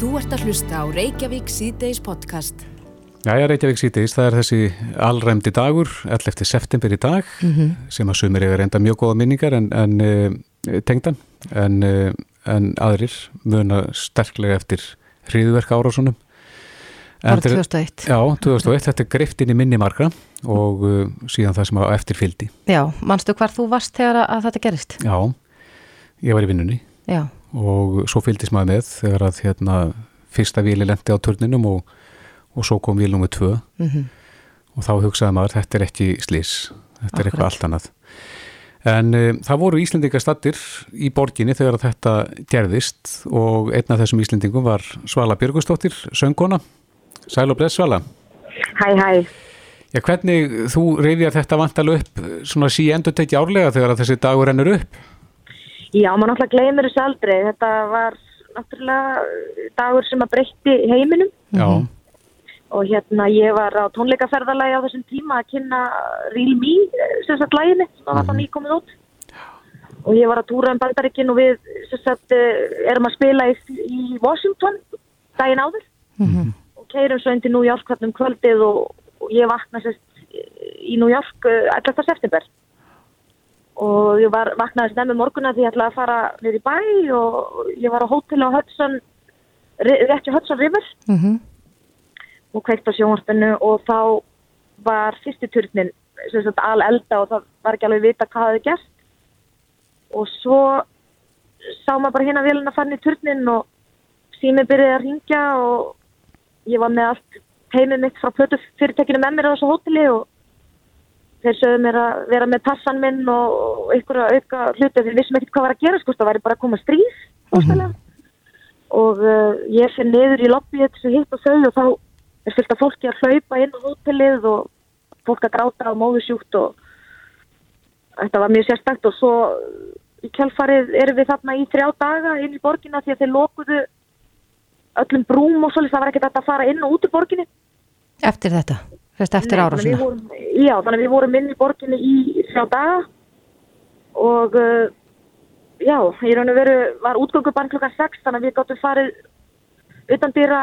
Þú ert að hlusta á Reykjavík síðdeis podcast. Jæja, Reykjavík síðdeis, það er þessi allræmdi dagur, 11. september í dag, Mhm. sem að sumir eiga reynda mjög góða minningar en, en e, tengdan, en, e, en aðrir muna sterklega eftir hriðverk árásunum. Þeir- 2001. Já, 2001, þetta er greift inn í minni margra og uh, síðan það sem á eftir fyldi. Já, manstu hvar þú varst þegar að, að þetta gerist? Já, ég var í vinnunni Já, og svo fylgdist maður með þegar að hérna, fyrsta vili lendi á turninum og, og svo kom vil nummið tvö mhm, og þá hugsaði maður þetta er ekki slís, þetta er Akkurat. eitthvað allt annað. En um, það voru Íslendingar stattir í borginni þegar að þetta gerðist og einn af þessum Íslendingum var Svala Björgustóttir, söngona. Sæl og bless Svala. Hæ, hæ. Já, hvernig þú reyðjar þetta vantalega upp svona sí endur tekið árlega þegar að þessi dagur rennur upp? Já, maður náttúrulega gleymir þessu aldrei. Þetta var náttúrulega dagur sem að breytti heiminum. Já, og hérna ég var á tónleikaferðalagi á þessum tíma að kynna Real Me, eh, sem sagt læginni, sem var það nýkomið út. Og ég var að túra um bandaríkin og við sem sagt eh, erum að spila í, í Washington daginn áður. Mhm, og keirum svo inn til New York hvernig um kvöldið og, og ég vakna sérst í New York eh, 11. september og ég var vaknaði snemmi morguna því ég ætlaði að fara niður í bæ og ég var á hótel á Hudson rétt hjá Hudson River. Mhm, og kveikt á sjónvarpinu og þá var fyrsti turnin sem sagt al elda og það var ekki alveg vita hvað það hefði gert og svo sá maður bara hérna vélina fann í turnin og sími byrjaði að ringja og ég var með allt heimið mitt frá plötu fyrirtekinu með mér á þessu hóteli og þeir sögðu mér að vera með passan minn og einhverja auka hluti. Þeir vissum ekkert hvað var að gera sko, það væri bara að koma stríð óstæðlega og uh, ég fyrir niður í lobbyið til að hitta þau og þá er fylgt að fólki að hlaupa inn á hótelið og fólk að gráta á móðusjúkt og þetta var mjög sérstakt. Og svo í kjálfarið erum við þarna í þrjá daga inn í borgina því að þeir lokuðu öllum brúm og svolítið það var ekkert að fara inn og út í borginni. Eftir þetta, eftir þannig að við vorum- Já, þannig að við vorum inn í borginni í þrjá daga og uh, já, í raun og veru var útgöngubann klukkan 6 þannig að við gáttum farið utan dýra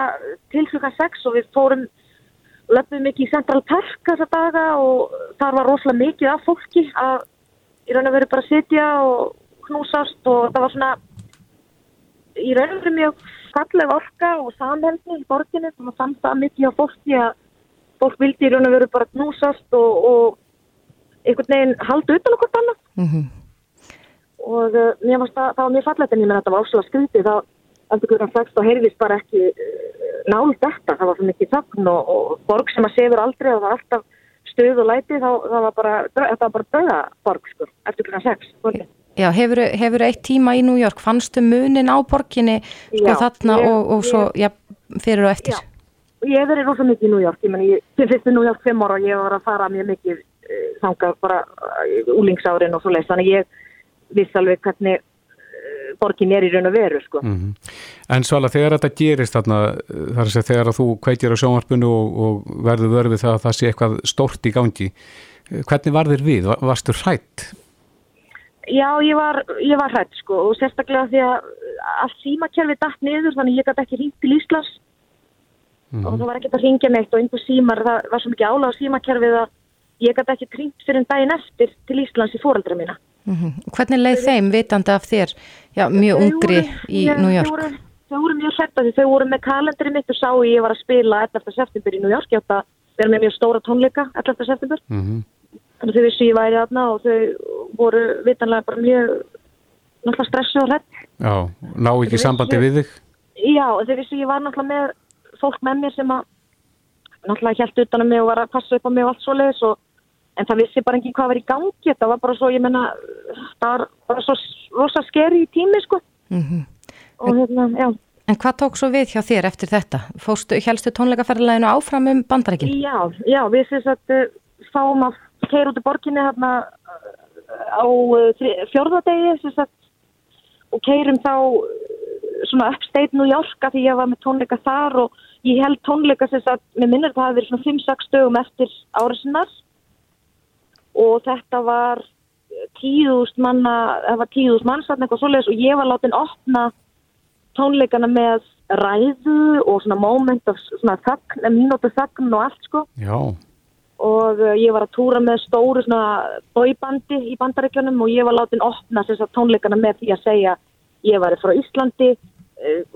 til klukkan 6 og við fórum löpum mikið í Central Park þessa daga og þar var rosalega mikið af fólki að í raun og veru bara sitja og knúsast og það var svona í raun og veru mjög falleg orka og samhælni í borginni maður fann það mikið á fólki að fólk vildi í raun og veru bara knúsast og, og einhvern veginn halda utan okkur annað Mhm, og uh, mér varst það, það var mjög fallegt en ég menn að þetta var áslega skrítið þá eftir klukkan 6 þá heyrðist bara ekki uh, nálu þetta, það var svo mikið þögn og, og borg sem að sefur aldrei og það var alltaf stuð og læti þá það var bara, þetta var bara döða borg sko, eftir klukkan 6 kvöldið. Já, hefur, hefur eitt tíma í New York, fannstu munin á borginni sko Já, þarna ég- og, og svo, já, fyrir og eftir? Já. Ég hef verið rosa mikið í New York ég menn ég, ég fyrst í New York 5 ára og ég var að fara mjög mikið uh, þangað bara úlingsárin og svo leist þannig ég viss alveg hvernig uh, borgin er í raun og veru sko. Mhm. En Svala, þegar þetta gerist þarna, þar að segja þegar að þú kveikir á sjónvarpinu og, og verður vörfið það að það sé eitthvað stórt í gangi, hvernig var þér við? Va- Varstu hrætt? Já, ég var, ég var hrætt sko og sérstaklega því að allt símakerfi dætt niður þannig ég gæti ekki hringt til Íslands og það var ekkert að ringja neitt og einhver símar, það var svo mikið álag á símakerfið að ég gæti ekki hringt fyrir en daginn eftir til Íslands í fóreldra mína. Mhm. Hvernig leið þeim vitandi af þér, já, mjög Þau ungri voru- í ég- New Þau York? voru, þau voru mjög hrætt því þau voru með kalendri mitt og sá ég var að spila 11. september í New York, ég átt að vera með mjög stóra tónleika 11. september. Mm Þannig að þau vissi ég væri þarna og þau voru vitanlega bara mjög náttúrulega stressu og hrætt. Já, ná ekki sambandi við þig? Já, þau vissi ég var náttúrulega með fólk með mér sem að náttúrulega hjælt utan um mig og var að passa upp á mig og allt svoleiðis og en það vissi bara ekki hvað var í gangi það var bara svo, ég menna það var bara svo rosa skeri í tími sko Mhm. og hérna, já En hvað tók svo við hjá þér eftir þetta? Fóstu, helstu tónleikaferðalæginu áfram um bandarækin? Já, já, við sem sagt uh, fáum að keira út í borginni hérna uh, á uh, fjörðadegi sem sagt og keirum þá uh, svona New York að því ég var með tónleika þar og ég held tónleika sem sagt, mér minnir það hafi verið svona 5-6 dögum eftir áriðsinnar og þetta var tíðust manna, það var tíðust mannsatn eitthvað svoleiðis og ég var látin opna tónleikana með ræðu og svona moment of svona þögn, mínútu þögn og allt sko. Já, og uh, ég var að túra með stóru svona bóibandi í bandaríkjunum og ég var látin opna þess að tónleikana með því að segja ég var frá Íslandi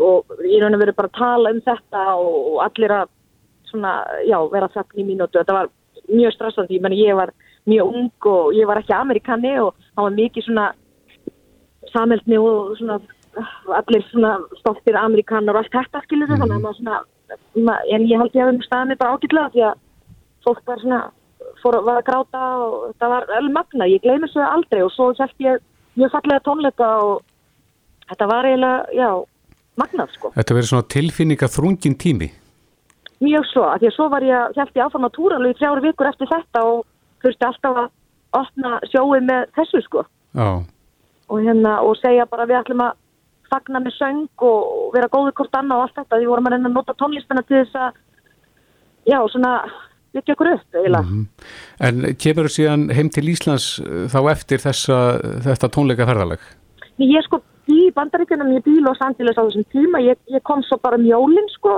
og ég raun að vera bara að tala um þetta og, og allir að svona, já, vera þögn í mínútu. Þetta var mjög stressandi, ég menn ég var mjög ung og ég var ekki amerikani og það var mikið svona samhældni og svona allir svona stoltir amerikanar og allt þetta skilur þannig að maður svona en ég held ég að við staðið mig bara ágætlega því að fólk var svona fór að að gráta og það var alveg magna, ég gleymi þessu aldrei og svo sett ég mjög fallega tónleika og þetta var eiginlega, já, magnað sko þetta verið svona tilfinninga þrungin tími. mjög svo, af því að svo var ég held ég áfram að túra alveg í þrjári vikur eftir þetta og þurfti alltaf að opna sjóið með þessu sko Já, og hérna og segja bara við ætlum að fagna með söng og vera góður hvort annað og allt þetta því vorum að reyna að nota tónlistina til þess að já, svona byggja okkur upp eiginlega. Mhm. en kemur þú síðan heim til Íslands uh, þá eftir þessa, þetta tónleika ferðalag? Nei, Ég sko bý í bandaríkjunum, ég bý í Los Angeles á þessum tíma, ég, ég kom svo bara um jólinn sko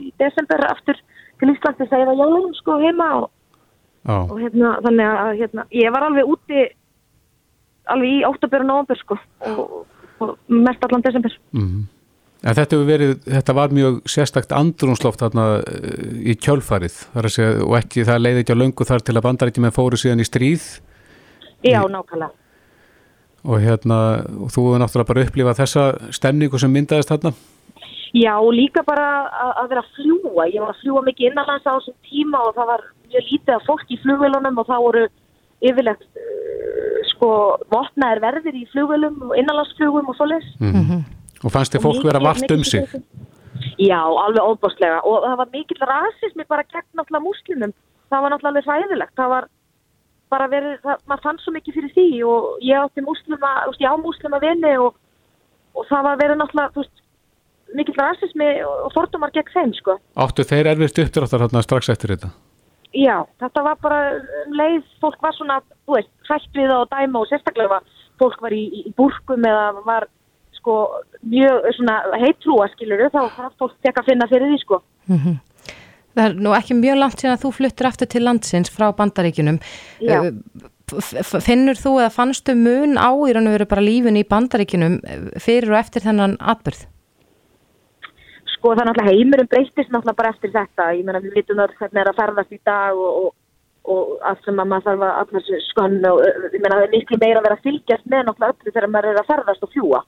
í desember aftur til Íslandi að segja jólinn sko heima og, og hérna þannig að hérna, ég var alveg úti alveg í óttabur og nóvambur sko og, og mest allan desember. mhm. En þetta, hefur verið, þetta var mjög sérstakt andrúnsloft þarna uh, í kjölfarið þar að segja, og ekki það leiði ekki á löngu þar til að bandarækjum með fóru síðan í stríð Já, nákvæmlega. Og hérna, og þú hefur náttúrulega bara upplifað þessa stemningu sem myndaðist þarna Já, líka bara að, að vera að fljúa. Ég var að fljúa mikið innanlands á þessum tíma og það var mjög lítið af fólk í flugvélunum og það voru yfirlegt uh, sko vopnaðir verðir í flugvélum og innanlandsflugum og svoleiðis. mm. og fannst þið fólk vera vart um sig Já, alveg óbáslega og það var mikill rasismi bara gegn náttúrulega múslimum. Það var náttúrulega alveg hræðilegt. Það var bara verið, það, maður fann svo mikið fyrir því og ég átti múslima, þú veist, ég á múslima vini og, og það var verið náttúrulega, þú veist, mikill rasismi og fordómar gegn þeim, sko. Áttu þeir erfitt uppdráttar þarna strax eftir þetta? Já, þetta var bara um leið, fólk var svona, þú veist, hrætt við það og dæma og sérstaklega fólk var í, í, í búrkum eða var sko mjög svona heitrúa skilur þá það fólk tek að finna fyrir því sko. Það er nú ekki mjög langt síðan að þú fluttir aftur til landsins frá bandaríkunum. Já. Eh, Finnur þú eða fannstu mun á í raun og veru bara lífun í bandaríkunum eh, fyrir og eftir þennan atbyrð? Sko það er náttúrulega heimurum breytist náttúrulega bara eftir þetta. Ég meina við vitum öll hvernig er að ferðast í dag og, og, og allt sem að maður þarf að allar þessu skönn og ég meina það er miklu meira að vera að fylgjast með náttúrulega öllu þegar maður er að ferðast og fljúa.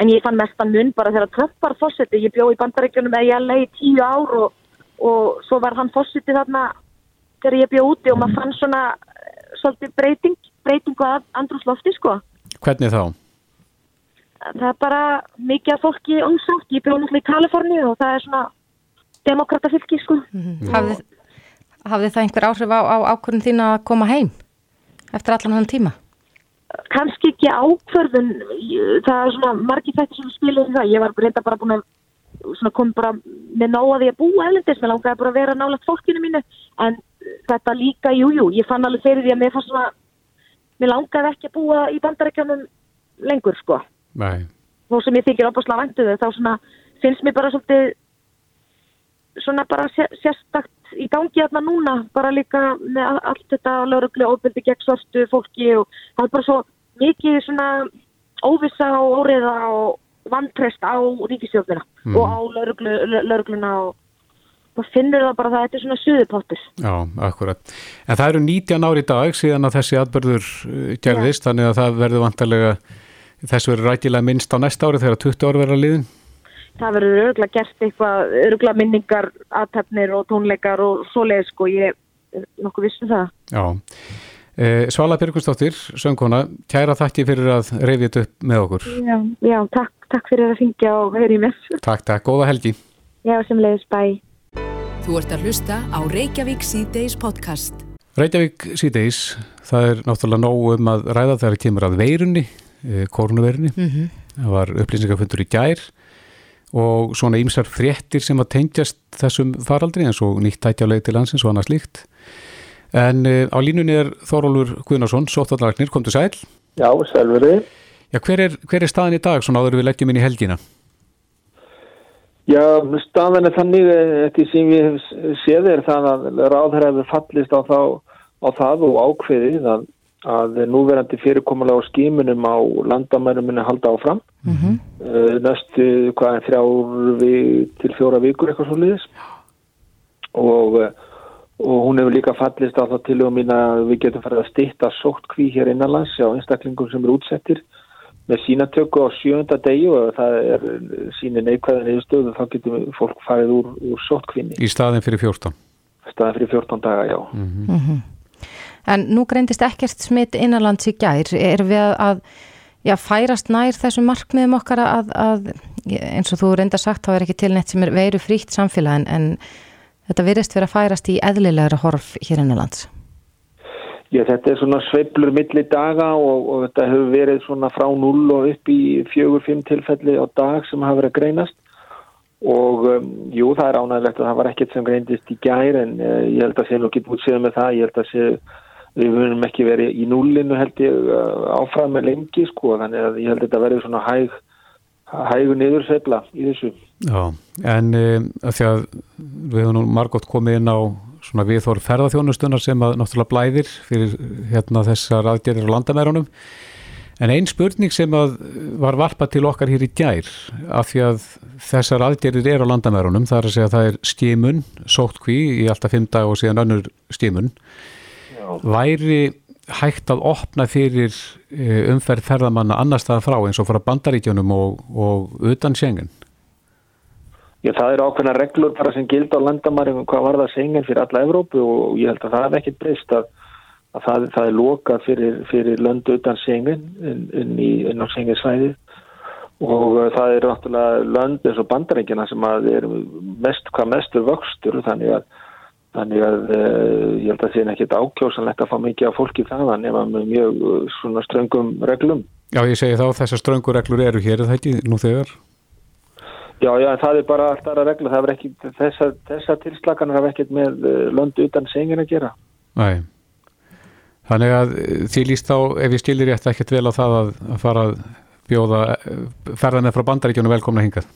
En ég fann mestan mun bara þegar Trump var fósiti. Ég bjó í bandaríkjunum eða ég leiði tíu ár og, og svo var hann fósiti þarna þegar ég bjó úti og maður fann svona eh, svolítið breyting, breytingu að andrúslofti sko. Hvernig þá? Það er bara mikið af fólki umsátt. Ég bjó náttúrulega í Kaliforni og það er svona demokrata fylki sko. Hafði, hafði það einhver áhrif á, á ákvörðin þín að koma heim eftir allan hann tíma? Kanski ekki ákvörðun, ég- það er svona margir þetta sem spilir í það. Ég var reynda bara búin að svona kom bara með nóg að að búa elendis, mér langaði bara að vera nálægt fólkinu mínu, en þetta líka, jú, jú, ég fann alveg fyrir því að mér fannst svona, mér langaði ekki að búa í bandarækjanum lengur, sko. Nei. Þó sem ég þykir opaslega væntu þau, þá svona finnst mér bara svolítið svona bara sé- sérstakt í gangi þarna núna, bara líka með allt þetta lauruglu óbyrði gegn svartu fólki og það er bara svo mikið svona óvissa og óriða og vantrest á ríkistjóðnina Mm. og á lauruglu, laurugluna og maður finnur það bara að þetta er svona suðupottur. Já, akkurat. En það eru 19 ár í dag síðan að þessi atbyrður uh, gerðist, þannig að það verður vantarlega, þess verður rækilega minnst á næsta ári þegar 20 ár verða liðin. Það verður örgulega gert eitthvað, örgulega minningar, aðtefnir og tónleikar og svoleiðis sko, ég nokkuð vissum það. Já. Eh, Svala Björgustóttir, söngkona, kæra þakki fyrir að reyfið upp með okkur. Já, já takk, takk fyrir að fingja og heyri mér. Takk, takk, góða helgi. Já, sem leiðis bæ. Þú ert að hlusta á Reykjavík C-Days podcast. Reykjavík síðdeis, það er náttúrulega nóg um að ræða þegar kemur að veirunni, eh, kórnuveirunni. Það var upplýsingafundur í gær og svona ýmsar fréttir sem að tengjast þessum faraldri eins og nýtt tætjáleið til landsins og annað slíkt. En uh, á línunni er Þórólfur Guðnarsson, sóttvarnarlagnir, kom til sæl. Já, selveri. Já, hver er, hver er staðin í dag svona áður við leggjum inn í helgina? Já, staðan er þannig eftir sem við séð er það að ráðherra hefur fallist á, þá, á það og ákveðið að, að núverandi fyrirkomulega á skímunum á landamærum minni halda áfram mm -hmm. næstu hvað er þrjár til fjóra vikur eitthvað svo liðis og, og hún hefur líka fallist á það til og mín að við getum farið að stitta sótt kví hér innanlands á einstaklingum sem eru útsettir með sínatöku á sjönda degi og það er síni neikvæðan eða stöðu þá getur fólk farið úr, úr sótkvinni. Í staðin fyrir 14? Staðin fyrir 14 daga, já. Mm -hmm. Mm -hmm. En nú greindist ekkert smitt innanlands í gær. Er við að já, færast nær þessum markmiðum okkar að, að eins og þú reynda sagt þá er ekki til neitt sem er veiru fríkt samfélagin en þetta virðist verið að færast í eðlilegra horf hér innanlands? Já, þetta er svona sveiblur milli daga og, og þetta hefur verið svona frá 0 og upp í fjögur, fimm tilfelli á dag sem hafa verið að greinast. Og um, jú, það er ánægilegt að það var ekkert sem greindist í gær en uh, ég held að sé nú ekki útsöðu með það, ég held að sé við vunum ekki verið í núlinu held ég uh, áfram með lengi sko. Þannig að ég held að þetta verið svona hæg hægu niður sveibla í þessu. Já, en að því að við hefum nú margótt komið inn á svona viðþór ferðarþjónustunar sem að náttúrulega blæðir fyrir hérna þessar aðgerðir á landamærunum en einn spurning sem að var varpa til okkar hér í gær af því að þessar aðgerðir er á landamærunum það er að segja að það er skimun sóttkví í alltaf fimm dag og síðan önnur skimun Já. væri hægt að opna fyrir e, umferð ferðamanna annar staða frá eins og frá bandaríkjunum og, og utan sengen Já, það eru ákveðna reglur bara sem gild á landamæringum hvað var það sengen fyrir alla Evrópu og ég held að það hef ekkert breyst að, að það, það er lokað fyrir, fyrir löndu utan sengen inn, inn, í, inn á senginsvæði og uh, það eru náttúrulega lönd eins og bandarækina sem að er mest, hvað mestur vöxtur þannig að, þannig að uh, ég held að það sé nekkit ákjósanlegt að fá mikið af fólki þaðan ef að með mjög uh, svona ströngum reglum. Já, ég segi þá þessar ströngur reglur eru hér, er það ekki nú þegar? Já, já, það er bara alltaf að regla, það er ekki, þessar þessa tilslakanar hafa ekkert með eh, löndu utan sengin að gera. Næ, þannig að eh, því líst þá, ef ég stilir rétt ekkert vel á það að, fara að bjóða eh, ferðan með frá bandaríkjónu velkomna hingað?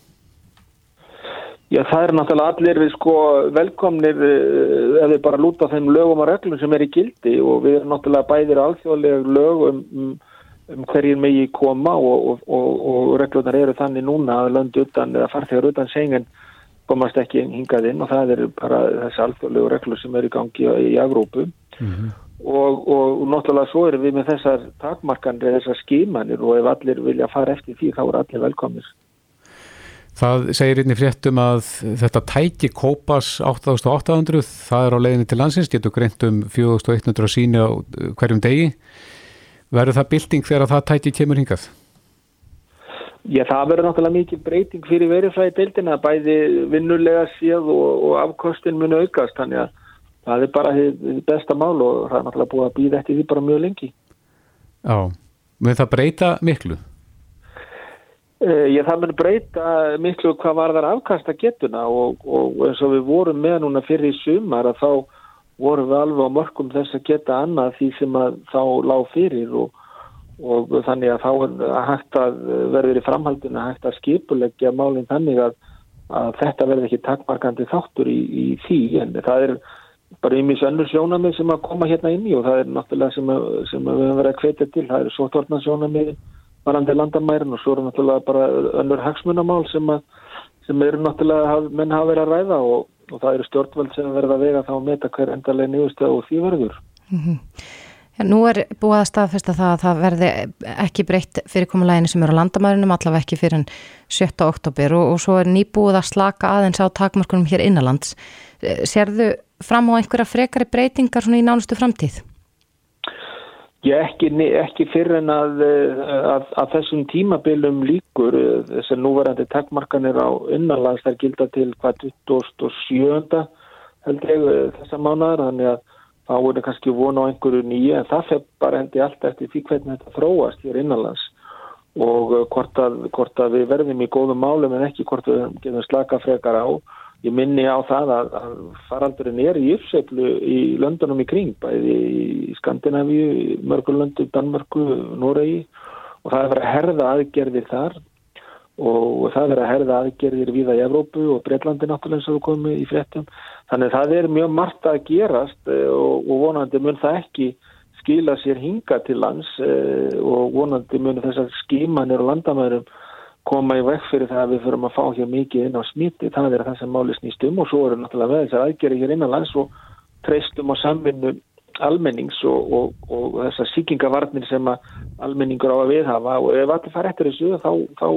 Já, það er náttúrulega allir sko velkomnir ef við bara lúta þeim lögum og reglum sem er í gildi og við erum náttúrulega bæðir alþjóðlega lög um, um hverjir megi koma og, og, og, og reglunar eru þannig núna að löndu utan eða farþegar utan sengen komast ekki hingað inn og það eru bara þessi alþjóðlegu reglur sem eru í gangi í Agrópu mm -hmm. og náttúrulega svo erum við með þessar takmarkanri, þessar skímanir og ef allir vilja fara eftir því þá eru allir velkomir. Það segir einni fréttum að þetta tæki kópas 8800, það er á leginni til landsins, getur greint um 4100 síni á hverjum degi Verður það bilding þegar það tæti kemur hingað? Já, það verður náttúrulega mikið breyting fyrir verifræði deildina, bæði vinnulega séð og, og afkostin muni aukast, þannig að það er bara besta mál og það er náttúrulega búið að býða eftir því bara mjög lengi. Já, mun það breyta miklu? Uh, já, það mun breyta miklu hvað var þar afkasta getuna og, og eins og við vorum með núna fyrir í sumar að þá vorum við alveg á mörgum þess að geta annað því sem þá lág fyrir og, og þannig að þá er hægt að verður í framhaldinu hægt að skipuleggja málinn þannig að, að þetta verður ekki takkmarkandi þáttur í, í því. En það er bara ymis önnur sjónamið sem að koma hérna inn í og það er náttúrulega sem, að, sem að við höfum verið að hvetja til, það er sótvortna sjónamið varandi landamærin og svo er náttúrulega bara önnur hagsmunamál sem sem eru náttúrulega menn hafa verið að ræða og og það eru stjórnvöld sem verða að vega þá að meta hver endarlega nýðustöð og því verður. Mm -hmm. ja, nú er búið að staðfesta það að það verði ekki breytt fyrirkomuleginu sem eru á landamærunum, allavega ekki fyrir en 7. oktober og, og svo er nýbúið að slaka aðeins á takmarkunum hér innanlands. Eh, Serðu fram á einhverja frekari breytingar í nánustu framtíð? Ég ekki, ekki fyrir en að, að, að þessum tímabilum líkur þessar núverandi takkmarkanir á innanlands þær gilda til hvað 2007 held ég þessa mánar þannig að þá er það kannski vona á einhverju nýja en það fyrir bara hendi allt eftir því hvernig þetta þróast hér innanlands. Og hvort að, hvort að við verðum í góðum málum en ekki hvort við getum slaka frekar á Ég minni á það að, að faraldurinn er í uppseflu í löndunum í kring, bæði í Skandinavíu, Mörgurlöndu, Danmörku, Noregi og það er verið að herða aðgerðir þar og það er að herða aðgerðir viða í Evrópu og Breitlandi náttúrulega og við komum í fréttum. Þannig það er mjög margt að gerast eh, og, og vonandi mun það ekki skila sér hinga til lands eh, og vonandi mun þessar skímanir og landamærum koma í vekk fyrir það að við förum að fá hér mikið inn á smíti. Það er það sem máli snýst um og svo eru náttúrulega með þessar aðgerðir hér innan lands og treystum á samvinnu almennings og, og, og þessar síkingavarnir sem almenningur á að viðhafa og ef allir fara eftir þessu þá, þá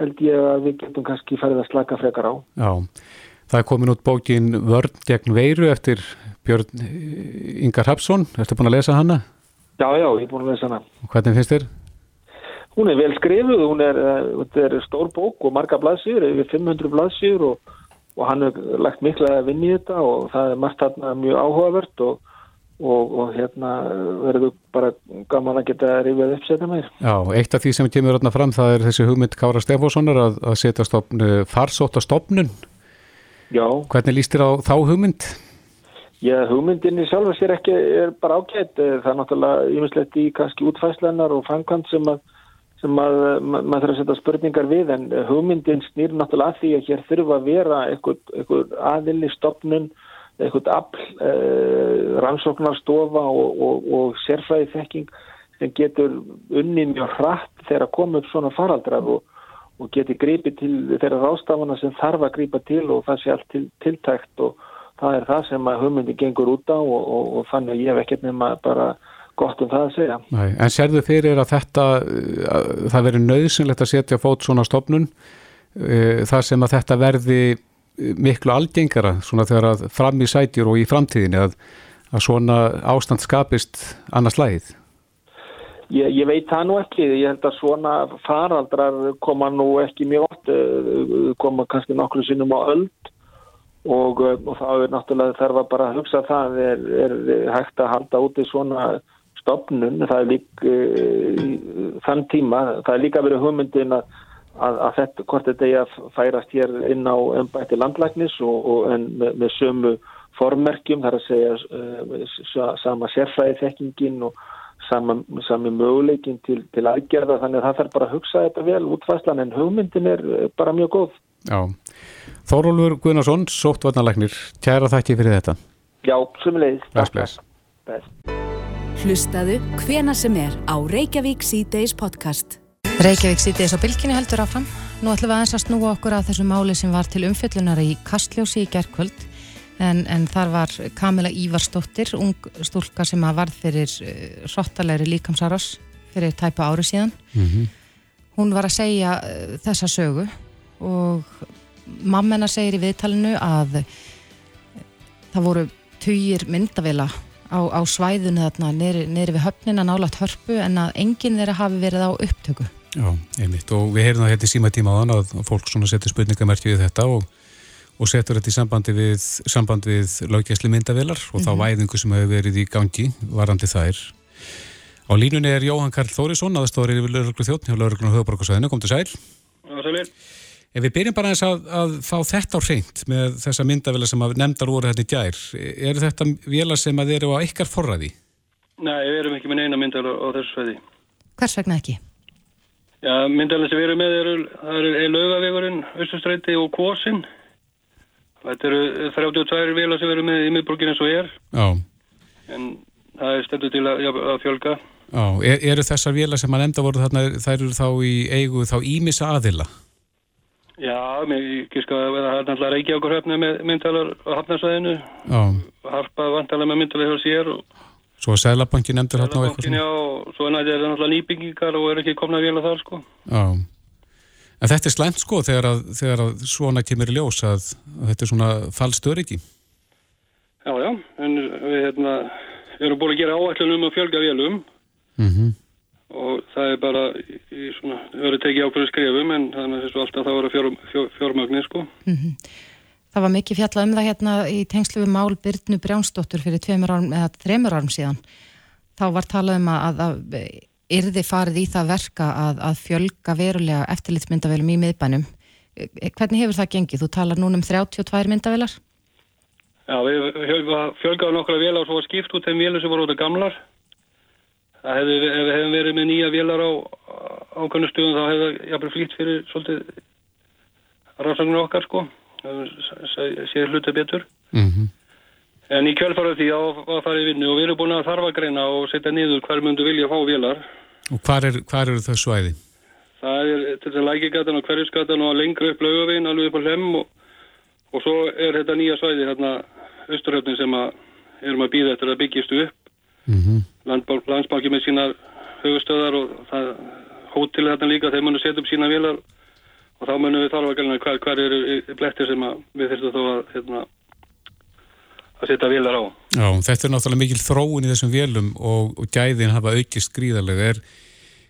held ég að við getum kannski farið að slaka frekar á. Já, það er komin út bókin Vörn gegn veiru eftir Björn Ingar Hapsson. Ertu búin að lesa hana? Já, já, ég er búin að lesa hana. Hvernig finnst þér? Hún er vel skrifuð, hún er, uh, er stór bók og marga blaðsýr, yfir 500 blaðsýr og, og hann hefur lagt mikla að vinna í þetta og það er margt þarna mjög áhugavert og og, og hérna verður bara gaman að geta rifjað uppsetja meir. Já, eitt af því sem kemur hérna fram það er þessi hugmynd Kára Stefánssonar að, að setja stopn, farsóta stopnun. Já. Hvernig líst þér á þá hugmynd? Já, hugmyndinni sjálf sér ekki er bara ágætt. Það er náttúrulega yfirslegt í kannski útfæslenar og framkvæmt sem að sem að maður þarf að setja spurningar við en hugmyndin snýr náttúrulega að því að hér þurfa að vera einhver aðili stopnun eitthvað afl eh, rannsóknarstofa og, og, og sérfræði þekking sem getur unni mjög hratt þegar að koma upp svona faraldrar og, og geti grípið til þeirra rástafana sem þarf að grípa til og það sé allt til, tiltækt og það er það sem að hugmyndi gengur út á og þannig að ég hef ekkert nema bara gott um það að segja. Nei, en serðu fyrir að þetta, að það veri nöðsynlegt að setja fót svona stofnun eh, þar sem að þetta verði miklu algengara svona þegar að fram í sætjur og í framtíðinni að, að svona ástand skapist annars lægið? Ég, ég veit það nú ekki, ég held að svona faraldrar koma nú ekki mjög oft, eh, koma kannski nokkru sinnum á öll og, eh, og það er náttúrulega þarf að bara hugsa það er, er hægt að halda úti svona stopnun, það er líka eh, þann tíma, það er líka verið hugmyndin að að, að þetta, hvort þetta er að færast hér inn á ennbætti landlæknis og, og með, með sömu formerkjum, þar að segja uh, sama sérfræði þekkingin og sama, sami möguleikin til, til aðgerða, þannig að það þarf bara að hugsa þetta vel útfæslan en hugmyndin er bara mjög góð. Já, Þórólfur Guðnarsson, sóttvarnalæknir, kæra þakki fyrir þetta. Já, sumulegis. Bless, bless. Hlustaðu hvena sem er á Reykjavík C-Days podcast. Reykjavík sýtiðis á bylkinu heldur áfram. Nú ætlum við aðeins að snúa okkur að þessu máli sem var til umfjöllunar í Kastljósi í gerðkvöld en, en þar var Kamila Ívarsdóttir, ung stúlka sem að varð fyrir hróttalegri uh, líkamsaros fyrir tæpa ári síðan. Mm -hmm. Hún var að segja uh, þessa sögu og mammena segir í viðtalinu að það voru týjir myndavila á, á svæðinu þarna neyri við höfnina nálagt hörpu en að enginn þeirra hafi verið á upptöku. Já, einmitt og við heyrðum það hérna í síma tíma á þann að fólk svona setur spurningamerkju við þetta og, og setur þetta í sambandi við, samband við löggjæsli myndavilar og mm -hmm. þá mhm. væðingu sem hefur verið í gangi varandi þær. Á línunni er Jóhann Karl Þórisson, aðstóður yfir Lörglu þjótt hjá Lörglu og Höfuborgarsvæðinu, kom til sæl. Ef við byrjum bara að, að fá þetta á hreint með þessa myndavila sem nefndar voru hérna í djær, eru þetta vila sem að eru á ykkar forræði? Nei, við erum ekki með neina myndavila á þessu sveiði. Hvers vegna ekki? Já, myndalega sem við erum með eru, það er laugavegurinn, Östustræti og Kvosin. Þetta eru 32 vila sem við erum með í miðborgin eins og ég er. Já. En það er stendur til að, að fjölga. Já, er, eru þessar vila sem að enda voru þarna, þær eru þá í eigu þá ímissa aðila? Já, mér gíska að það er náttúrulega Reykjavíkur höfni með myndalar á hafnarsæðinu. Já. Harpa vantalega með myndalega hjá sér og Svo að Sælabankin nefndur hérna á eitthvað svona? Já, svo er það náttúrulega nýbyggingar og er ekki komna að vila þar sko. Já, en þetta er slæmt sko þegar að, þegar að svona kemur í ljós að, að þetta er svona fallstöður ekki? Já, já, en við hérna, erum búin að gera áætlun um að fjölga vilum mm -hmm. Og það er bara í svona, við höfum tekið ákveðin skrifum en þannig að alltaf það voru fjör, fjör, fjármagnir sko. Mm -hmm. Það var mikið fjalla um það hérna í tengslu við Mál Byrnu Brjánsdóttur fyrir árum eða þreimur árum síðan. Þá var talað um að, að yrði farið í það verka að, að fjölga verulega eftirlitsmyndavelum í miðbænum. Hvernig hefur það gengið? Þú talar núna um 32 myndavelar? Já, við fjölgaðum nokkra velar og svo var skipt út þeim velar sem voru út af gamlar. Það hefði, ef við hefum verið með nýja velar á, á ákvæmnu stuðum þá hefði það jafnvel flýtt fyrir svolítið rannsóknir okkar sko séð hluta betur Mm -hmm. en í kjölfarað því á að fara í vinnu og við erum búin að þarfa greina og setja niður hver myndu vilja fá vélar Og hvar, er, eru þau svæði? það er til þess að lækigatan og hverjusgatan og lengra upp laugavegin alveg upp á hlem og, og svo er þetta nýja svæði hérna austurhjöfnin sem að erum að býða eftir að byggistu upp Mm -hmm. Landsbanki með sínar höfustöðar og það hótelið þarna líka þeir munu setja upp sína vélar og þá munum við þarfa gæluna hver, hver eru blettir sem við þurfum þó að hérna, að setja vélar á Já, þetta er náttúrulega mikil þróun í þessum vélum og, og gæðin hafa aukist gríðarlega. Er,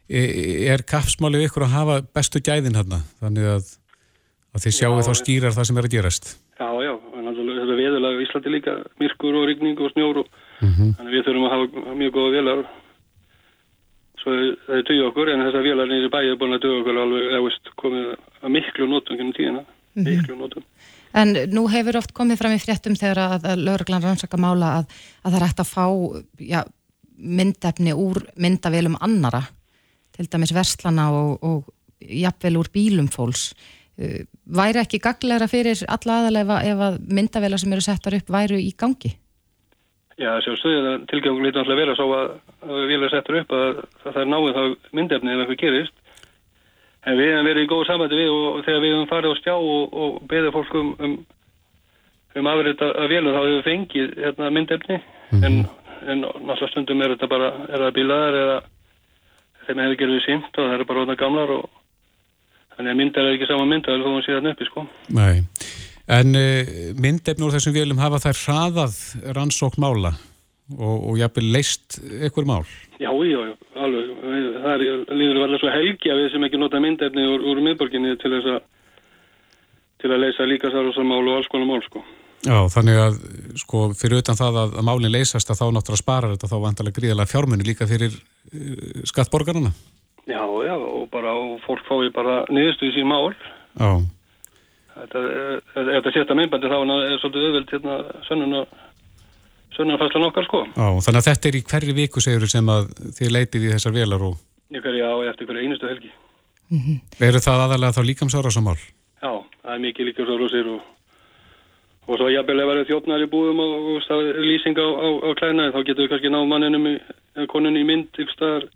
er, er kapsmálið ykkur að hafa bestu gæðin hérna? Þannig að, að þið sjáu Já, þá skýrar það sem er að gerast. Já, já, en náttúrulega þetta veðulega í Íslandi líka myrkur og rigning og snjór og Mm þannig við þurfum að hafa mjög góða vélar. Svo það er dugja okkur en þessar vélar nýri bæði er búin að dugja okkur alveg, eða veist, komið að miklu notum gennum tíðina, miklu notum. En nú hefur oft komið fram í fréttum þegar að, að lauruglan rannsaka mála að, að það er hægt að fá já, myndefni úr myndavélum annara, til dæmis verslana og, og jafnvel úr bílum fólks. Uh, Væri ekki gaglegra fyrir alla aðalega ef að myndavélar sem eru settar upp væru í gangi? Já, sjálfsögðu, það tilgjöngum lítið alltaf vera svo að, að við erum settur upp að, að það er náið þá myndefni ef eitthvað gerist. En við hefum verið í góð samvætti við og, og þegar við hefum farið á stjá og, og beðið fólk um, um, um afrið að vélu þá hefur við fengið hérna, myndefni en, en náttúrulega stundum er þetta bara, er það bílaðar eða þeim hefur gerðið sínt og það eru bara ótaf gamlar og þannig að myndar er ekki sama myndar þó hún sé þarna uppi sko. Nei. En uh, myndefni úr þessum vélum hafa þær hraðað rannsókn mála og, og jafnvel leist ykkur mál? Já, já, já, alveg. Það er líður varlega svo helgi að við sem ekki nota myndefni úr, úr miðborginni til þess að til að leysa líka sárósamál og alls konar mál, sko. Já, þannig að sko fyrir utan það að, að málinn leysast að þá náttúrulega sparar þetta þá vantarlega gríðarlega fjármunni líka fyrir uh, skattborgarna. Já, já, og bara, og fólk fái bara niðurstuði sín mál. Já. Þetta, er- ef þetta sést að myndbandi þá er er svolítið auðveld hérna sönnuna, sönnunarfæslan okkar, sko. Já, þannig að þetta er í hverju viku segur sem að þið leitið í þessar vélar og Ég hverja á eftir hverja einustu helgi. eru það aðalega þá líkamsárasamál? Já, það er mikið líka svo rúsir og, og svo jafnvel ef það eru þjófnar í búðum og, og er lýsing á, á, á klænaði þá getur við kannski náð manninum í, eða konunni í mynd ykkur staðar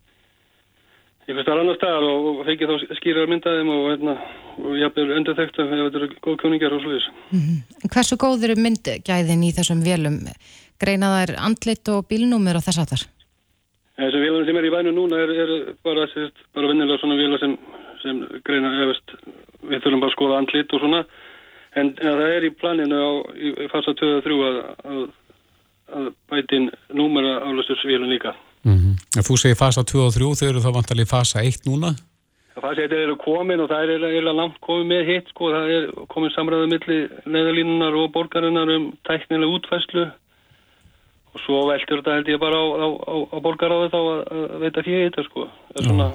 ykkur staðar annar staðar og, fengið þá skýrar myndaðum og, hérna, og jafnvel endur þekkt ef þetta eru góð kjóningar og slúðis. En Hversu góður er myndgæðin í þessum vélum? Greina þær andlit og bílnúmur og þess að þar? Þessi vélar sem er í vænu núna er, er bara, sérst, bara vinnilega svona vélar sem, sem greina, eða veist, við þurfum bara að skoða andlit og svona en, það er í planinu á, fasa 2-3 að, að, að bætin númera aflöstursvélun líka. -hmm. Þú segir fasa 2 og 3, þau eru þá vantarlega í fasa 1 núna? Það fannst þetta eru komin og það er eiginlega langt komið með hitt sko, það er komin samræðið milli neðalínunar og borgarinnar um tæknilega útfæslu og svo veldur þetta held ég bara á, á, á, á borgaráði þá að, að veita fyrir þetta sko. Það er svona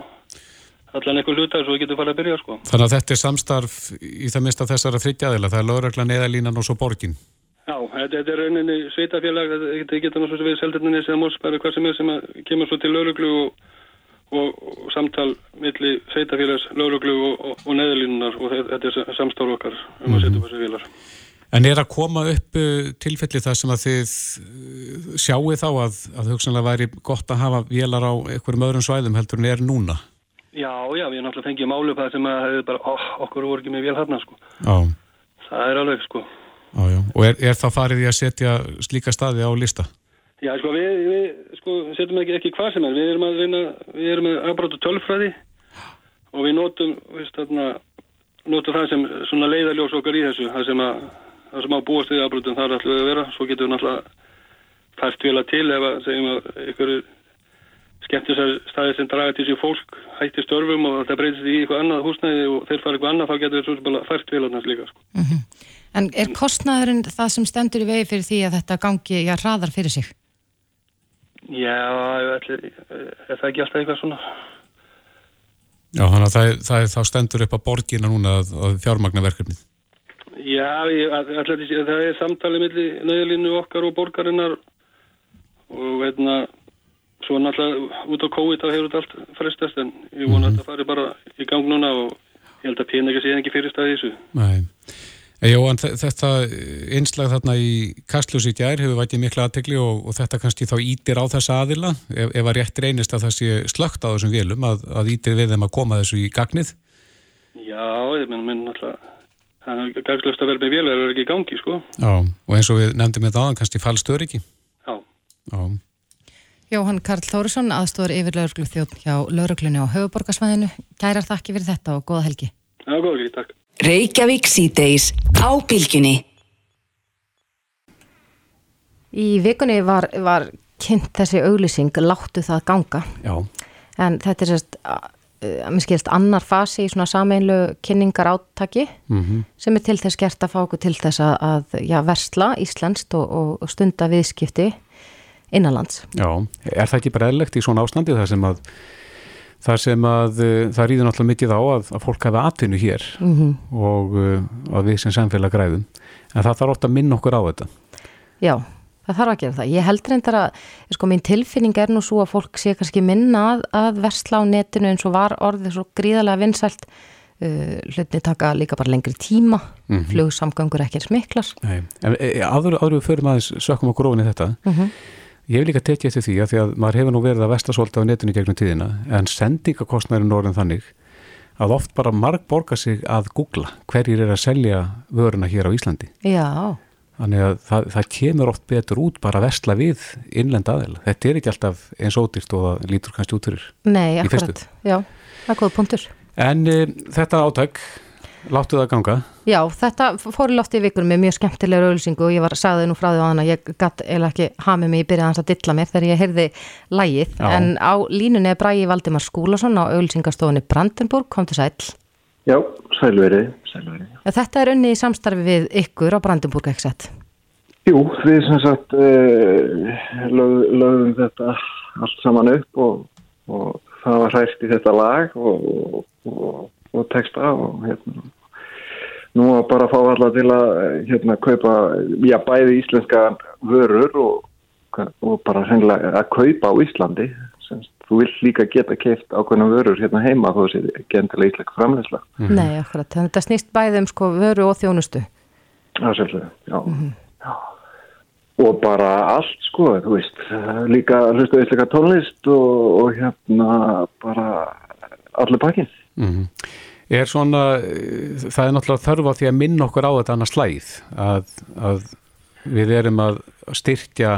allan eitthvað hlutar svo við getum farið að byrja sko. Þannig að þetta er samstarf í það minnst af þessara þryggjaðila, það er lögregla neðalínan og svo borgin. Já, þetta, er rauninni sveitafélag, þetta getur náttúrulega við seldurninni sem Mórsberg, hvað sem er sem að kemur svo til lauruglu og, og, og samtal milli sveitafélags, lauruglu og, og, neðalínunar og þetta, er samstáð okkar um að setja upp þessi vélar. En er að koma upp uh, tilfelli það sem að þið uh, sjáu þá að, að hugsanlega væri gott að hafa vélar á einhverjum öðrum svæðum heldur en er núna? Já, já, við náttúrulega fengið málu upp það sem að hefur bara, ó, okkur voru ekki með vél hérna, sko. Já, Það er alveg, sko. Já, já. Og er, er það farið í að setja slíka staði á lista? Já, sko, við, við sko, setjum ekki, ekki hvað sem er. Við erum að reyna, við erum með afbrátu tölfræði og við notum, veist, þarna, notum það sem svona leiðaljós okkar í þessu, það sem að, það sem á búast við afbrátum þar ætlum við að vera. Svo getum við náttúrulega fært vila til ef að, segjum að ykkur skemmtisar staði sem draga til sér fólk hætti störfum og það breytist í eitthvað annað húsnæði og þeir fara eitthvað annað, þá getur við svo sem bara fært vilarnas líka, sko. En er kostnaðurinn það sem stendur í vegi fyrir því að þetta gangi já, hraðar fyrir sig? Já, ætli, er það ekki alltaf eitthvað svona? Já, þannig að það, það þá stendur upp á borgina núna að, að fjármagna verkefnið. Já, ég, sé- það er samtalið milli nöðlinu okkar og borgarinnar og veitna, svo náttúrulega út á COVID þá hefur þetta allt frestast en ég vona að þetta fari bara í gang núna og ég held að peninga sé ekki fyrir staði þessu. Nei. Jó, en þetta einslag þarna í Kastljósi gær hefur vætið mikla aðtegli og, og þetta kannski þá ítir á þessa aðila ef, ef að rétt reynist að það sé slögt á þessum vilum að, að ítir við þeim að koma þessu í gagnið? Já, ég menn, menn náttúrulega það er gagslust að vera með vél er ekki í gangi, sko. Já, og eins og við nefndum þetta aðan kannski fallstöður ekki? Já. Já. Jóhann Karl Þórisson, aðstóður yfir lauruglu þjótt hjá lauruglunni á höfuborgarsvæðinu. Gærar þakki fyrir þetta og góða helgi. Já, góða helgi, takk. Reykjavík síðdeis á bylginni. Í vikunni var, var kynnt þessi auglýsing, láttu það ganga. Já. En þetta er sérst, að mér skilst, annar fasi í svona sameinlu kynningar átaki Mm -hmm. sem er til þess gert að fá okkur til þess að, að já, versla íslenskt og, og stunda viðskipti innanlands. Já, er það ekki bara eðlegt í svona ástandi þar sem að þar sem að uh, það rýður náttúrulega mikið á að, að fólk hafi atvinnu hér Mm -hmm. og uh, að við sem samfélag græðum en það þarf ofta að minna okkur á þetta Já, það þarf að gera það. Ég held reyndar að, sko, mín tilfinning er nú svo að fólk sé kannski minna að, að versla á netinu eins og var orðið svo gríðarlega vinsælt. Uh, hlutinni taka líka bara lengri tíma, Mhm. flugsamgöngur ekki er smiklar. Nei. en áður, áður við förum aðeins sökkum ofin í þetta Mm ég hef líka tekið eftir því að því að maður hefur nú verið að vesla svolítið á netinu gegnum tíðina en sendingakostnærin orðin þannig að oft bara marg borga sig að googla hverjir er að selja vöruna hér á Íslandi Já, Þannig að það, það kemur oft betur út bara að vesla við innlend aðeila. Þetta er ekki alltaf eins ódýrt og það lítur kannski út fyrir. nei, akkurat. Já, það er góða punktur. En e, þetta átæk, láttu það ganga. Já, þetta fór í lofti í vikunum með mjög skemmtilegur auðlýsingu og ég var sagði nú frá því á hana, ég gatt eða ekki hamið mig í byrjað hans að dilla mér þegar ég heyrði lægið, Já. en á línunni er Bræði Valdimar Skúlason á auðlýsingastofunni Brandenburg, kom til sæl. Já, sælverið, sælverið. Þetta er unni í samstarfi við ykkur á Brandenburg, ekki sett? Jú, við sem sagt uh, lög, lögum þetta allt saman upp og, og það var hræst í þetta lag og, og, og texta og hérna nú var bara að fá alla til að hérna kaupa, já bæði íslenska vörur og, og bara sennilega að kaupa á Íslandi Semst, þú vill líka geta keift ákveðna vörur hérna heima þó þessi ekki endilega íslenska framleysla Nei, akkurat, þannig að þetta snýst bæði um sko vöru og þjónustu. Já, sjálfsögðu, já. já. Og bara allt, sko, þú veist, líka hlustu líka tónlist og, og hérna bara allir pakkin. Mm Er svona, það er náttúrulega þörf á því að minna okkur á þetta annars slæð að, að við erum að styrkja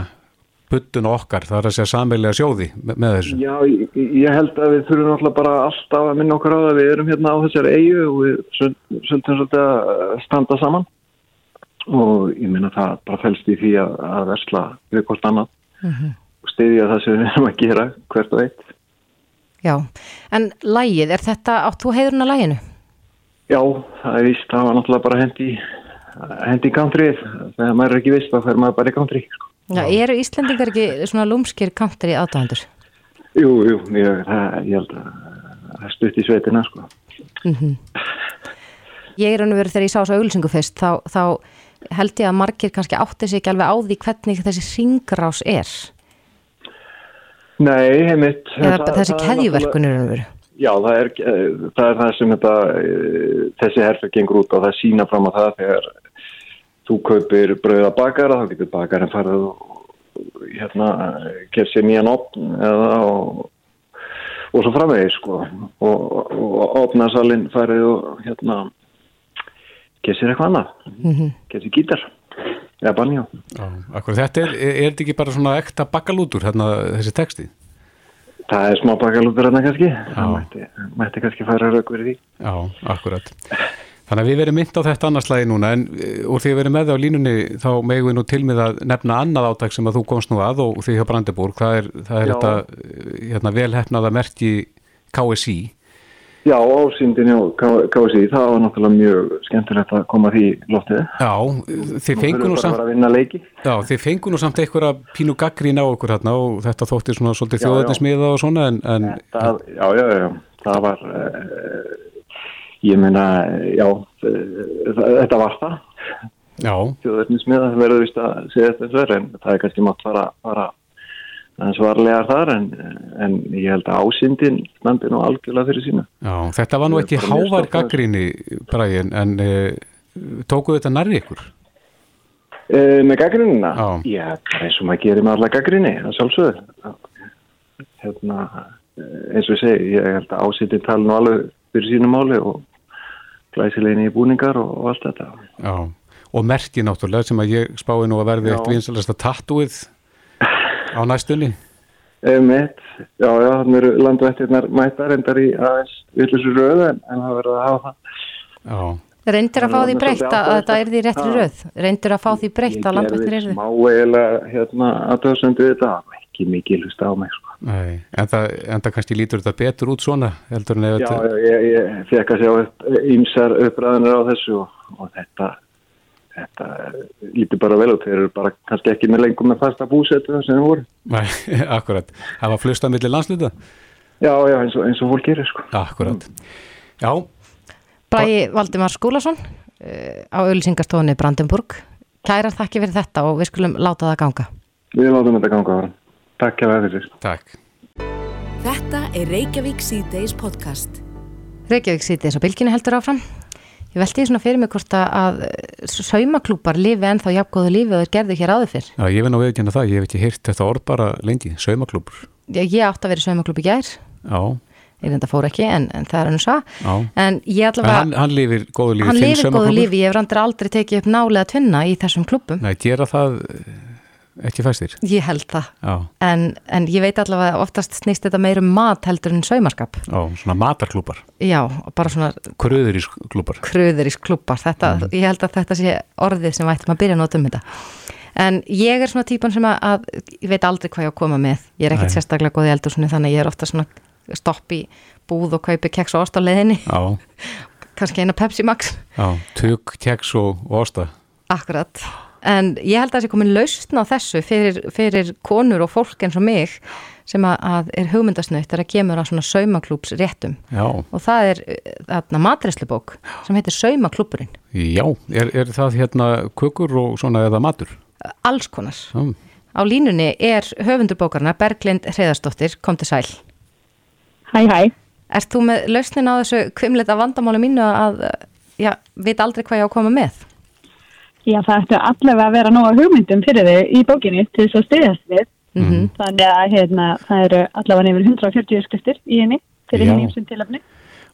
buttun okkar, það er að segja samveilega sjóði með, með þessu. Já, ég, ég held að við þurfum náttúrulega bara alltaf að minna okkur á það. Við erum hérna á þessari eigu og við svolítið svolítið að standa saman og ég minna það bara fælst í því að, að versla við hvort annað og stiðja það sem við erum að gera hvert og eitt. Já, en lægið, er þetta, átt þú heiðurinn að læginu? Já, það er víst, það var náttúrulega bara hendi, hendi í countrið. Þegar maður er ekki vist, þá fer maður bara í country. Sko. Já, eru Íslendingar ekki svona lúmskir country aðdæðandur? Jú, jú, ég, það, ég held að það stutt í sveitina, sko. Ég er og verið þegar ég sá þessu auglýsingu fyrst, þá, þá held ég að margir kannski átti sig ekki alveg á því hvernig þessi ringrás er. Nei, heimitt. Þessi keðjuverkunir raun og verið. Já, það er, eh, það er það sem þetta, eh, þessi herfer gengur út og það sína fram á það þegar þú kaupir brauða bakara, þá getur bakarinn farið og hérna, ger sér nýjan opn eða og, og svo framvegis sko. Og, og opnarsalinn farið og hérna ger sér eitthvað annað, ger sér gítar eða banjó. Akkur, þetta er, er þetta ekki bara svona ekta bakkalútur, hérna, þessi texti? Það er smá bakalútur hérna kannski, það mætti, mætti kannski fara rauk verið því. Já, akkurat. Þannig að við verum mynd á þetta annarslægi núna en eh, úr því að við erum með það á línunni þá megum við nú til með að nefna annað átæk sem að þú komst nú að og því hjá Brandeburg, það er, það er þetta eh, hérna, velhefnaða merki KSI. Já, ásýndin og KSI, það var náttúrulega mjög skemmtilegt að koma því loftið. Já, þið fengu nú samt að. Já, þið fengu nú samt einhverja pínu gaggrín á okkur hérna og þetta þótti svona svolítið þjóðarnismiða og svona en, en Það, já, já, já, það var, uh, ég meina, já, uh, þetta var það. já, Þjóðverðnismiða verður vist að segja þetta eins og er, en það er kannski mátt fara, fara aðeins varlegar þar en, en ég held að ásindin standi nú algjörlega fyrir sína. Já, þetta var nú er ekki hávar gaggríni, Bræðin, en e, tókuðu þetta nærri ykkur? E, með gaggrinina? Já. Já, bara eins og maður gerir með alla gaggrinni, það sjálfsögður. Hérna, eh, eins og ég segi, ég held að ásindin tala nú alveg fyrir sínu máli og glæsilegni í búningar og, og allt þetta. Já, og merki náttúrulega sem að ég spái nú að verði Já. eitt vinsalasta tattúið á næstunni. Emitt, já, já, þannig eru landvættirnar mættar endar í aðeins villisur röðu en, en það verður að hafa það. Já, Reyndir að fá því breytt að þetta er því réttri röð. Reyndir að fá því breytt að landvættir er gerði smá eiginlega hérna aðtöðsendu þetta, ekki mikið hlust á mig, sko. nei, en það, en það kannski lítur þetta betur út svona, heldur en ef Já, já, ég, ég fekk að sjá upp ímsar uppræðanir á þessu og, og þetta, þetta lítur bara vel út. Þeir eru bara kannski ekki með lengur með fasta búsetu sem þeir voru. Nei, akkurat. Það var flust að milli landsluta? Já, já, eins og, eins og fólk gerir, sko. Akkurat. Já, Bræði Valdimar Skúlason uh, á auðlýsingarstofunni Brandenburg. Kærar þakki fyrir þetta og við skulum láta það ganga. Við látum þetta ganga. Takk hjá það fyrir. takk. Þetta er Reykjavík C-Days podcast. Reykjavík þess að bylginni heldur áfram. Ég velti því svona fyrir mig hvort að- að saumaklúpar lifi ennþá jafngóðu lífi og þeir gerðu hér áður fyrr. Já, ég vil ná veikina það, ég hef ekki heyrt þetta orð bara lengi, saumaklúpur. Ég, ég átti að vera saumaklúpi gær, Já, ég reynda fór ekki en, en það er hann svo. já. En ég En allavega, hann, hann lifir góðu lífi, hann þinn lifir góðu lífi, ég hef randur aldrei tekið upp nálega tvinna í þessum klúpum. Nei, gera það eh, ekki fæstir. Ég held það. En, en ég veit allavega oftast snýst þetta meir um mat heldur en saumaskap. já, svona matarklúpar, Já, bara svona kröðurísklúpar. kröðurís klúpar. Þetta, ég held að þetta sé orðið sem vættum að byrja að nota um þetta. En ég er svona típan sem að, ég veit aldrei hvað ég á að koma með. Ég er ekkert Nei. sérstaklega góð í eldursunni þannig að ég er ofta svona stopp í búð og kaupi keks og ost á leiðinni. Já, Kannski eina Pepsi Max. já, tök, keks og, og osta. Akkurat. En ég held að það sé komin lausn á þessu fyrir, fyrir konur og fólk eins og mig sem að, að er hugmyndasnöytt er að kemur á svona saumaklúps réttum. Já, Og það er uh, þarna matreslubók sem heitir Saumaklúpurinn. já, er, er það hérna kukur og svona eða matur? Alls konar. Já, Á línunni er höfundur bókarna Berglind Hreiðarsdóttir, kom til sæl. Hæ, hæ. Erst þú með lausnin á þessu kvimleita vandamáli mínu að, já, veit aldrei hvað ég á að koma með? Já, það ættu allavega að vera nóga hugmyndum fyrir þig í bókinni til þess að styðast við. Mm Þannig að hérna, það eru allavega nefnir 140 skriftir í henni fyrir henni ímsum tilöfni.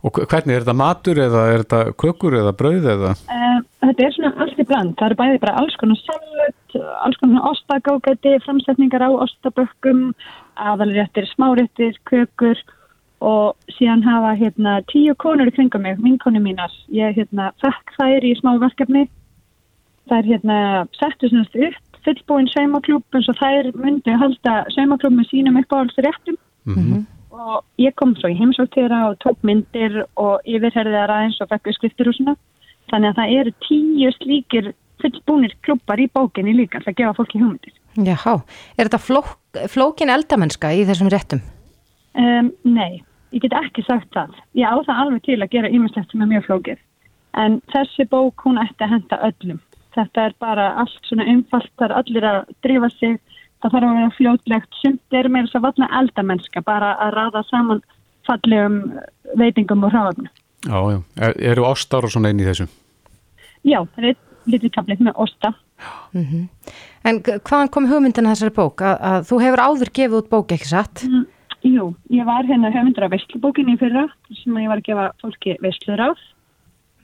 og hve- hvernig er þetta matur eða er þetta kukur eða brauð eða? Uh, þetta er svona allt í bland. Það eru bæði bara alls konar salut, alls konar ostagógæti, framsetningar á ostabökkum, aðalréttir, smáréttir, kökur og síðan hafa hérna tíu konur í kringum mig, vinkonu mínar. Ég hérna fekk þær í smá verkefni. Þær hérna settu svona upp fullbúin saumaklúb eins og þær myndi halda saumaklúb með sínum uppáhaldsréttum Mm og ég kom svo í heimsótt til þeirra og tók myndir og yfirherði það aðeins og fekk skriftir og svona. Þannig að það eru tíu slíkir fullbúnir klubbar í bókinni líka til að gefa fólki hugmyndir. Jáhá, er þetta flók, flókin eldamennska í þessum réttum? Um, nei, ég get ekki sagt það. Ég á það alveg til að gera ímestlegt sem er mjög flókið. En þessi bók, hún ætti að henda öllum. Þetta er bara allt svona einfalt, það er allir að drífa sig, það þarf að vera fljótlegt, sumt er meira svo valla eldamennska, bara að ráða saman fallegum veitingum og hráðum. Já, já, er, eru ostar og svona inn í þessu? Já, það er einn lítið kaplið með osta. En g- hvaðan kom hugmyndin að þessari bók? Að, að þú hefur áður gefið út bók, ekki satt? Mm, jú, ég var hérna höfundur af veistlubókinni í fyrra sem ég var að gefa fólki veistlur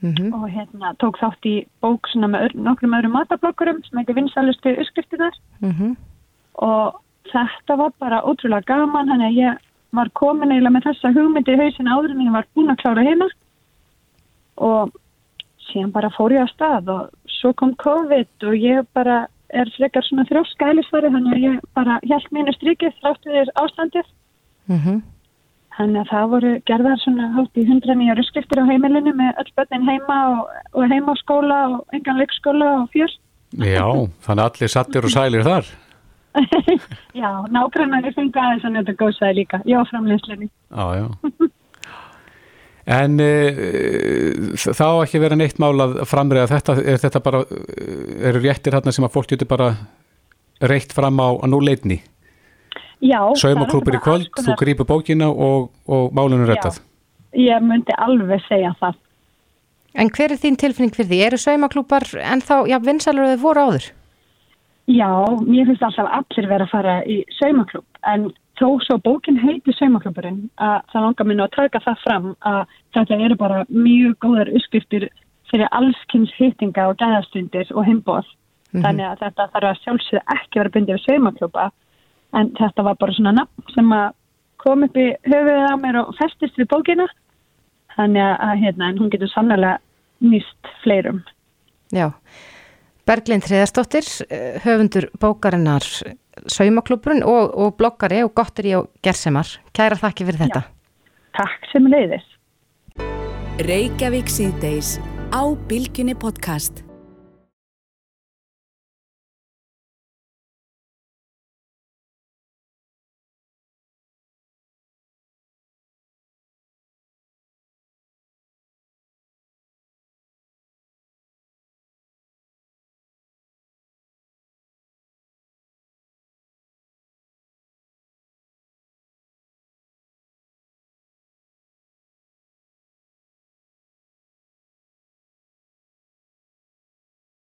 Mm og hérna tók þátt í bók með nokkrum öðrum matablokkurum sem heitir vinsælustu uppskriftinar -hmm. og þetta var bara ótrúlega gaman þannig að ég var komin eiginlega með þessa hugmyndi í hausin áður en ég var búin að klára hérna og síðan bara fór ég á stað og svo kom COVID og ég bara er frekar svona þrjóska elisfari þannig að ég bara hjælt mínu strikið þráttu þér ástandið. Mm Þannig að það voru gerðar svona hátt í hundra nýja ruskriftir á heimilinu með öll börnin heima og, og heima á skóla og engan leikskóla og fjör. Já, þannig að allir sattir og sælir þar. Já, er fengið aðeins að njóta góðsæði líka. Já, framleyslinni. Já, já. En e, þá ekki vera neitt mál að framræða þetta, er þetta bara, eh, eru réttir þarna sem að fólk getur bara reitt fram á, á núleitni? Já, Saumaklúpur í kvöld, þú grýpur bókina og, og málunum rettað. Ég myndi alveg segja það. En hver er þín tilfinning fyrir því? Eru saumaklúpar en þá, já, vinsalur þau voru áður? Já, mér finnst alltaf allir verið að fara í saumaklúp en þó svo bókin heiti saumaklúpurinn að það langar mér nú að taka það fram að þetta eru bara mjög góðar uppskriftir fyrir allskynns hittinga og gæðastundir og heimboð. Mm -hmm. Þannig að þetta þarf að sjálfsögðu ekki vera bundið við saumaklúpa en þetta var bara svona nafn sem að kom upp í höfuðið á mér og festist við bókina þannig að hérna, hún getur sannlega nýst fleirum. Já, Berglind Hriðarstóttir, eh, höfundur bókarinnar Saumaklúbrun og, og bloggari og gottir í og gerðsemar. Kæra þakki fyrir þetta. Já, takk sem leiðis. Reykjavík síðdeis á Bilginni podcast.